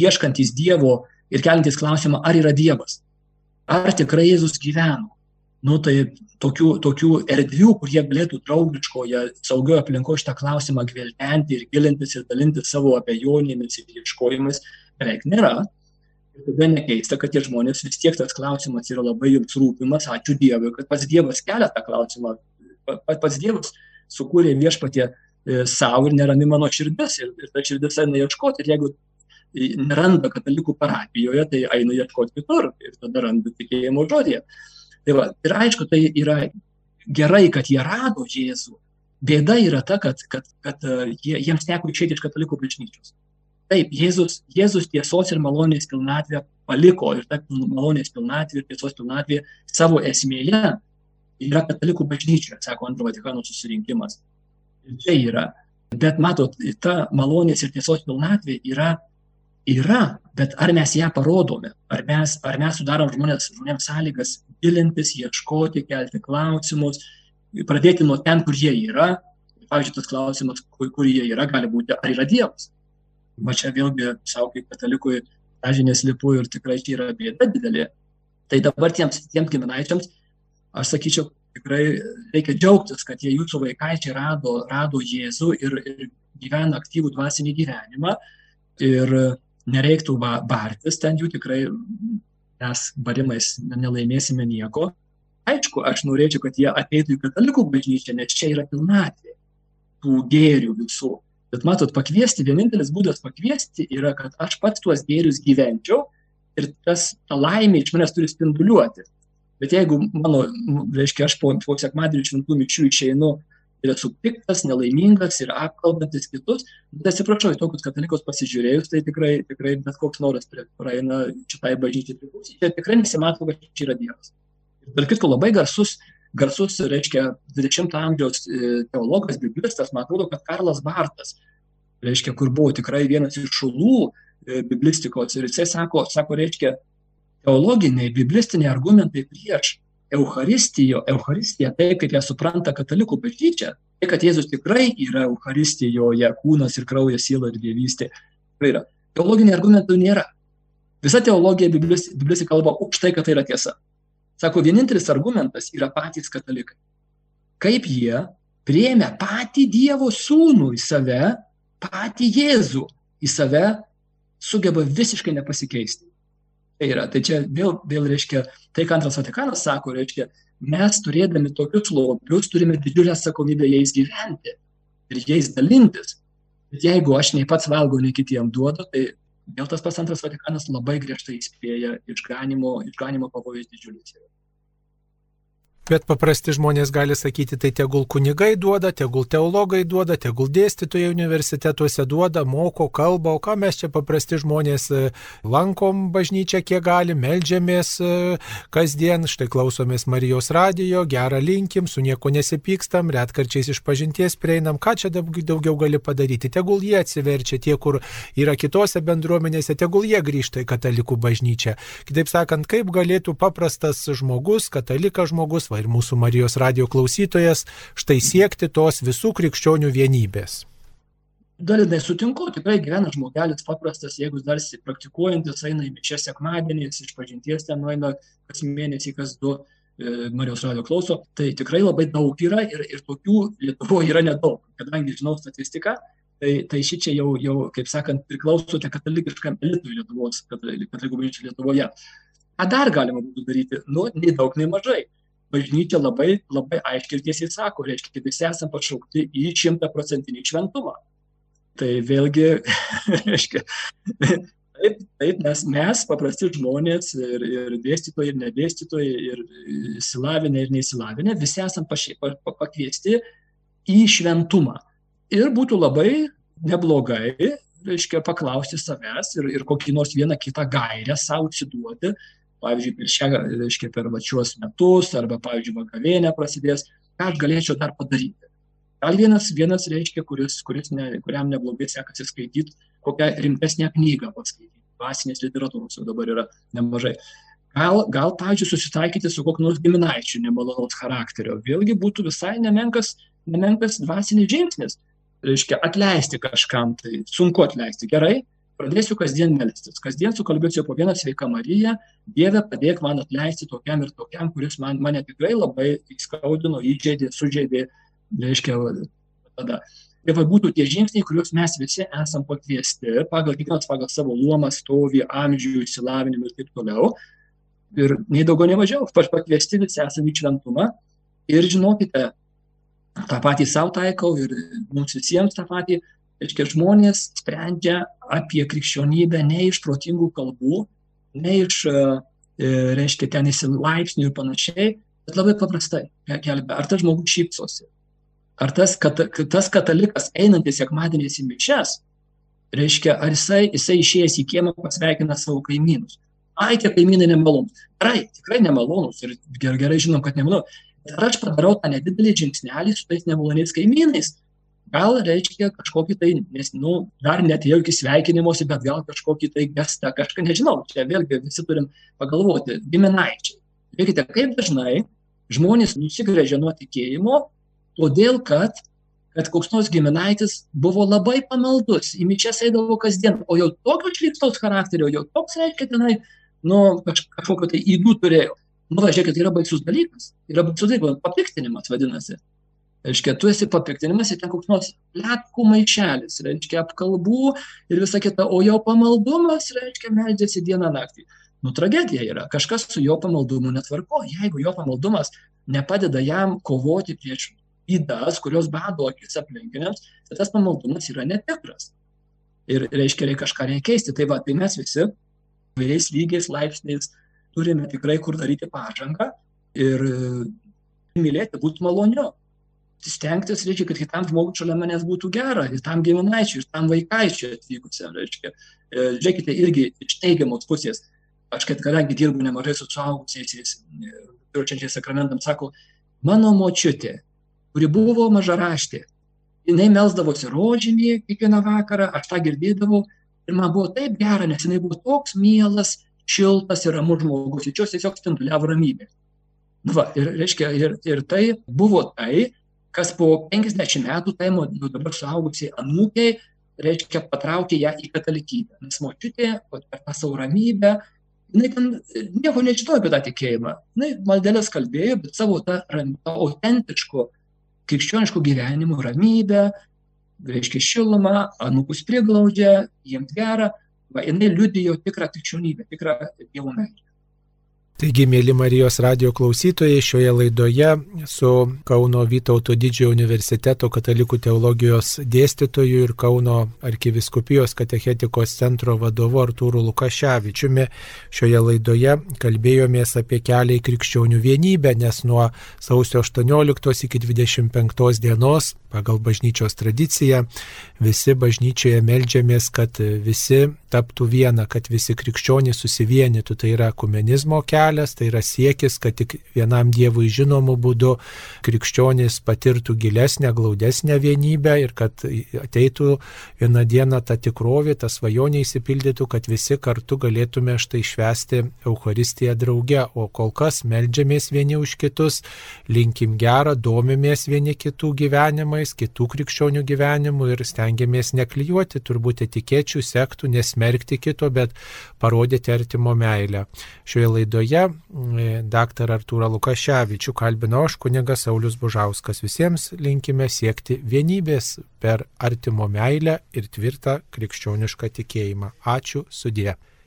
ieškantis Dievo ir kelintis klausimą, ar yra Dievas, ar tikrai Jėzus gyveno, nu tai tokių tokių erdvių kur jie galėtų draugiškoje saugioj aplinkoj šitą klausimą gvildenti ir gilintis ir dalintis savo abejonėmis ir ieškojimais beveik nėra. Ir tada nekeista kad tie žmonės vis tiek tas klausimas yra labai jums rūpimas. Ačiū dievui kad pats dievas kelia tą klausimą. Pats dievas sukūrė viešpatie e, savo ir nerami mano širdis. Ir, ir ta širdis eina ieškoti. Ir jeigu neranda katalikų parapijoje tai eina ieškoti kitur. Ir tada randa tikėjimo žodėje Tai va, ir aišku, tai yra gerai, kad jie rado Jėzų. Bėda yra ta, kad, kad, kad jie, jiems teko išeiti iš katalikų bažnyčios. Taip, Jėzus, Jėzus tiesos ir malonės pilnatvę paliko ir ta malonės pilnatvė ir tiesos pilnatvė savo esmėje yra katalikų bažnyčioje, sako antro Vatikano susirinkimas. Ir čia yra. Bet matot, ta malonės ir tiesos pilnatvė yra, yra, bet ar mes ją parodome, ar mes, ar mes sudarom žmonės, žmonėms sąlygas gilintis, ieškoti, kelti klausimus, pradėti nuo ten, kur jie yra. Pavyzdžiui, tas klausimas, kur, kur jie yra, gali būti, ar yra Dievas va čia vėlgi savo kaip katalikui sąžinės lipu ir tikrai čia yra bėda didelė. Tai dabar tiems, tiems giminaičiams, aš sakyčiau, tikrai reikia džiaugtis, kad jie jūsų vaikaičiai rado, rado Jėzų ir, ir gyvena aktyvų dvasinį gyvenimą ir nereiktų ba, bartis ten jų tikrai, mes barimais nelaimėsime nieko. Aišku, aš norėčiau, kad jie ateitų į katalikų bažnyčią, nes čia yra pilnatvė tų gėrių visų. Bet matot, pakviesti, vienintelis būdas pakviesti yra, kad aš pats tuos gėrius gyvenčiau ir tas ta laimė iš manęs turi spinduliuoti. Bet jeigu mano, reiškia, aš po, po sekmadienio šventų mišių išeinu ir esu piktas, nelaimingas ir apkalbantis kitus, bet atsiprašau, į tokius katalikus pasižiūrėjus, tai tikrai, tikrai bet koks noras praeina šitai bažnyčiai priklausyti. Čia tikrai nesimato, kad čia yra Dievas. Ir kitko labai garsus garsus, reiškia, 20-ojo amžiaus e, teologas, biblistas, man atrodo, kad Karlas Bartas, reiškia, kur buvo tikrai vienas iš šulų e, biblistikos ir jisai sako, sako, reiškia, teologiniai, biblistiniai argumentai prieš Eucharistijo, Eucharistiją, tai kaip ją supranta katalikų bažnyčia, tai kad Jėzus tikrai yra Eucharistijoje kūnas ir kraujas, siela ir dievystė. Tai yra. Teologiniai argumentų nėra. Visa teologija biblistika kalba už tai, kad tai yra tiesa. Sako, vienintelis argumentas yra patys katalikai. Kaip jie priemė patį Dievo sūnų į save, patį Jėzų į save, sugeba visiškai nepasikeisti. Tai yra, tai čia vėl, vėl reiškia, tai, ką antras Vatikanas sako, reiškia, mes turėdami tokius lobius turime didžiulę atsakomybę jais gyventi ir jais dalintis. Bet jeigu aš nei pats valgau, nei kitiem duodu, tai Vėl tas pats antras Vatikanas labai griežtai įspėja, išganimo, išganimo pavojus didžiulis yra. Bet paprasti žmonės gali sakyti, tai tegul kunigai duoda, tegul teologai duoda, tegul dėstytojai universitetuose duoda, moko kalbą, o ką mes čia paprasti žmonės e, lankom bažnyčią, kiek gali, melžiamės e, kasdien, štai klausomės Marijos radijo, gerą linkim, su nieko nesipykstam, retkarčiais iš pažinties prieinam, ką čia daugiau gali padaryti. Tegul jie atsiverčia tie, kur yra kitose bendruomenėse, tegul jie grįžta į katalikų bažnyčią. Kitaip sakant, kaip galėtų paprastas žmogus, katalikas žmogus, va ir mūsų Marijos radio klausytojas, štai siekti tos visų krikščionių vienybės. Dalinai sutinku, tikrai gyvena žmogelis paprastas, jeigu dar praktikuojantis, eina į mišę sekmadieniais, iš pažinties ten nueina kas mėnesį, kas du e, Marijos radio klauso, tai tikrai labai daug yra ir, ir tokių Lietuvoje yra nedaug, kadangi žinau statistiką, tai, tai ši čia jau, jau, kaip sakant, priklausote katalikiškam elitui Lietuvos, katalikų bažnyčiai Lietuvoje. Ką dar galima būtų daryti? Nu, nei daug, nei mažai bažnyčia labai, labai aiškiai ir tiesiai sako, reiškia, visi esame pašaukti į šimtaprocentinį šventumą. Tai vėlgi, [laughs] reiškia, taip, taip mes, mes, paprasti žmonės, ir, ir dėstytojai, ir nedėstytojai, ir įsilavinę, ir neįsilavinę, visi esame pa, pa, pakviesti į šventumą. Ir būtų labai neblogai, reiškia, paklausti savęs ir, ir kokį nors vieną kitą gairę savo atsiduoti, pavyzdžiui, per šią, reiškia, per va šiuos metus, arba, pavyzdžiui, vakarienė prasidės, ką aš galėčiau dar padaryti. Gal vienas, vienas reiškia, kuris, kuris ne, kuriam neblogai sekasi skaityti, kokią rimtesnę knygą paskaityti. Dvasinės literatūros jau dabar yra nemažai. Gal, gal pavyzdžiui, susitaikyti su kokiu nors giminaičiu nemalonaus charakterio. Vėlgi būtų visai nemenkas, nemenkas dvasinis žingsnis. Reiškia, atleisti kažkam, tai sunku atleisti. Gerai, pradėsiu kasdien melstis. Kasdien sukalbėsiu po vieną sveiką Mariją, Dieve padėk man atleisti tokiam ir tokiam, kuris man, mane tikrai labai įskaudino, įžeidė, sužeidė, reiškia, tada. Tai va būtų tie žingsniai, kuriuos mes visi esam pakviesti, pagal kiekvienas pagal savo luomą, stovį, amžių, išsilavinimą ir taip toliau. Ir nei daugiau, nei mažiau, pakviesti visi esame į šventumą. Ir žinokite, tą patį savo taikau ir mums visiems tą patį, reiškia, žmonės sprendžia apie krikščionybę ne iš protingų kalbų, ne iš, e, reiškia, ten įsilaipsnių ir panašiai, Bet labai paprastai gelbė. Ar tas žmogus šypsosi? Ar tas, kat, tas katalikas einantis sekmadieniais į mišes, reiškia, ar jisai, jisai išėjęs į kiemą pasveikina savo kaimynus? Ai, tie kaimynai nemalonus. Gerai, tikrai nemalonus ir gerai, gerai žinom, kad nemalonus. Ir aš padarau tą nedidelį žingsnelį su tais nemaloniais kaimynais. Gal reiškia kažkokį tai, nes, nu, dar net jau iki sveikinimuose, bet gal kažkokį tai gestą, kažką nežinau, čia vėlgi visi turim pagalvoti, giminaičiai. Žiūrėkite, kaip dažnai žmonės nusigrėžia nuo tikėjimo, todėl kad, kad koks nors giminaitis buvo labai pamaldus, į mičias eidavo kasdien, o jau tokio šlykstaus charakterio, jau toks reiškia tenai, nu, kaž, kažkokio tai įdų turėjo. Nu, va, žiūrėkit, yra baisus dalykas, yra baisus dalykas, papiktinimas vadinasi. Reiškia, tu esi papiktinimas ir ten koks nors letkų maišelis, reiškia, apkalbų ir visa kita, o jo pamaldumas, reiškia, meldžiasi dieną naktį nu tragedija yra. Kažkas su jo pamaldumu netvarko. Jeigu jo pamaldumas nepadeda jam kovoti prieš įdas, kurios bado akis aplinkiniams, tai tas pamaldumas yra netikras. Ir reiškia, reikia kažką reikia keisti. Tai va, tai mes visi vairiais lygiais, laipsniais turime tikrai kur daryti pažangą ir mylėti, būti maloniu. Stengtis reikia, kad kitam žmogui šalia manęs būtų gera, ir tam giminaičiui, ir tam vaikaičiui atvykusiam. Reiškia, e, žiūrėkite, irgi iš teigiamos pusės aš kad kadangi dirbu nemažai su suaugusiaisiais, turčiančiais sakramentams, sako, mano močiutė, kuri buvo mažaraštė, jinai melsdavosi rožinį kiekvieną vakarą, aš tą girdėdavau ir man buvo taip gera, nes jinai buvo toks mielas, šiltas ir ramus žmogus, iš jos tiesiog spinduliavo ramybė. Va, ir, reiškia, ir, ir tai buvo tai, kas po 50 metų, tai jau dabar suaugusiai anūkiai, reiškia, patraukė ją į katalikybę. Nes močiutė per tą savo ramybę, jinai ten nieko nežinojo apie tą tikėjimą. Jinai maldelės kalbėjo, bet savo tą autentiško krikščioniško gyvenimo ramybę, reiškia šilumą, anūkus priglaudžia, jiems gera, va, jinai liudijo tikrą krikščionybę, tikrą Dievo meilę. Taigi, mėly Marijos radio klausytojai, šioje laidoje su Kauno Vytauto didžiojo universiteto katalikų teologijos dėstytoju ir Kauno arkiviskupijos katechetikos centro vadovu Artūru Lukaševičiumi šioje laidoje kalbėjomės apie kelią į krikščionių vienybę, nes nuo sausio 18 iki 25 dienos pagal bažnyčios tradiciją visi bažnyčioje melžiamės, kad visi taptų viena, kad visi krikščionys susivienytų. Tai yra kumenizmo kelias, tai yra siekis, kad tik vienam Dievui žinomu būdu krikščionys patirtų gilesnę, glaudesnę vienybę ir kad ateitų vieną dieną ta tikrovė, ta svajonė įsipildytų, kad visi kartu galėtume štai švesti Euharistiją drauge. O kol kas melžiamės vieni už kitus, linkim gerą, domimės vieni kitų gyvenimais, kitų krikščionių gyvenimų ir stengiamės neklijuoti turbūt etikėčių, sektų, nes nesmerkti kito, bet parodyti artimo meilę. Šioje laidoje dr. Artūrą Lukaševičių kalbino aš, kunigas Saulis Bužauskas. Visiems linkime siekti vienybės per artimo meilę ir tvirtą krikščionišką tikėjimą. Ačiū sudė.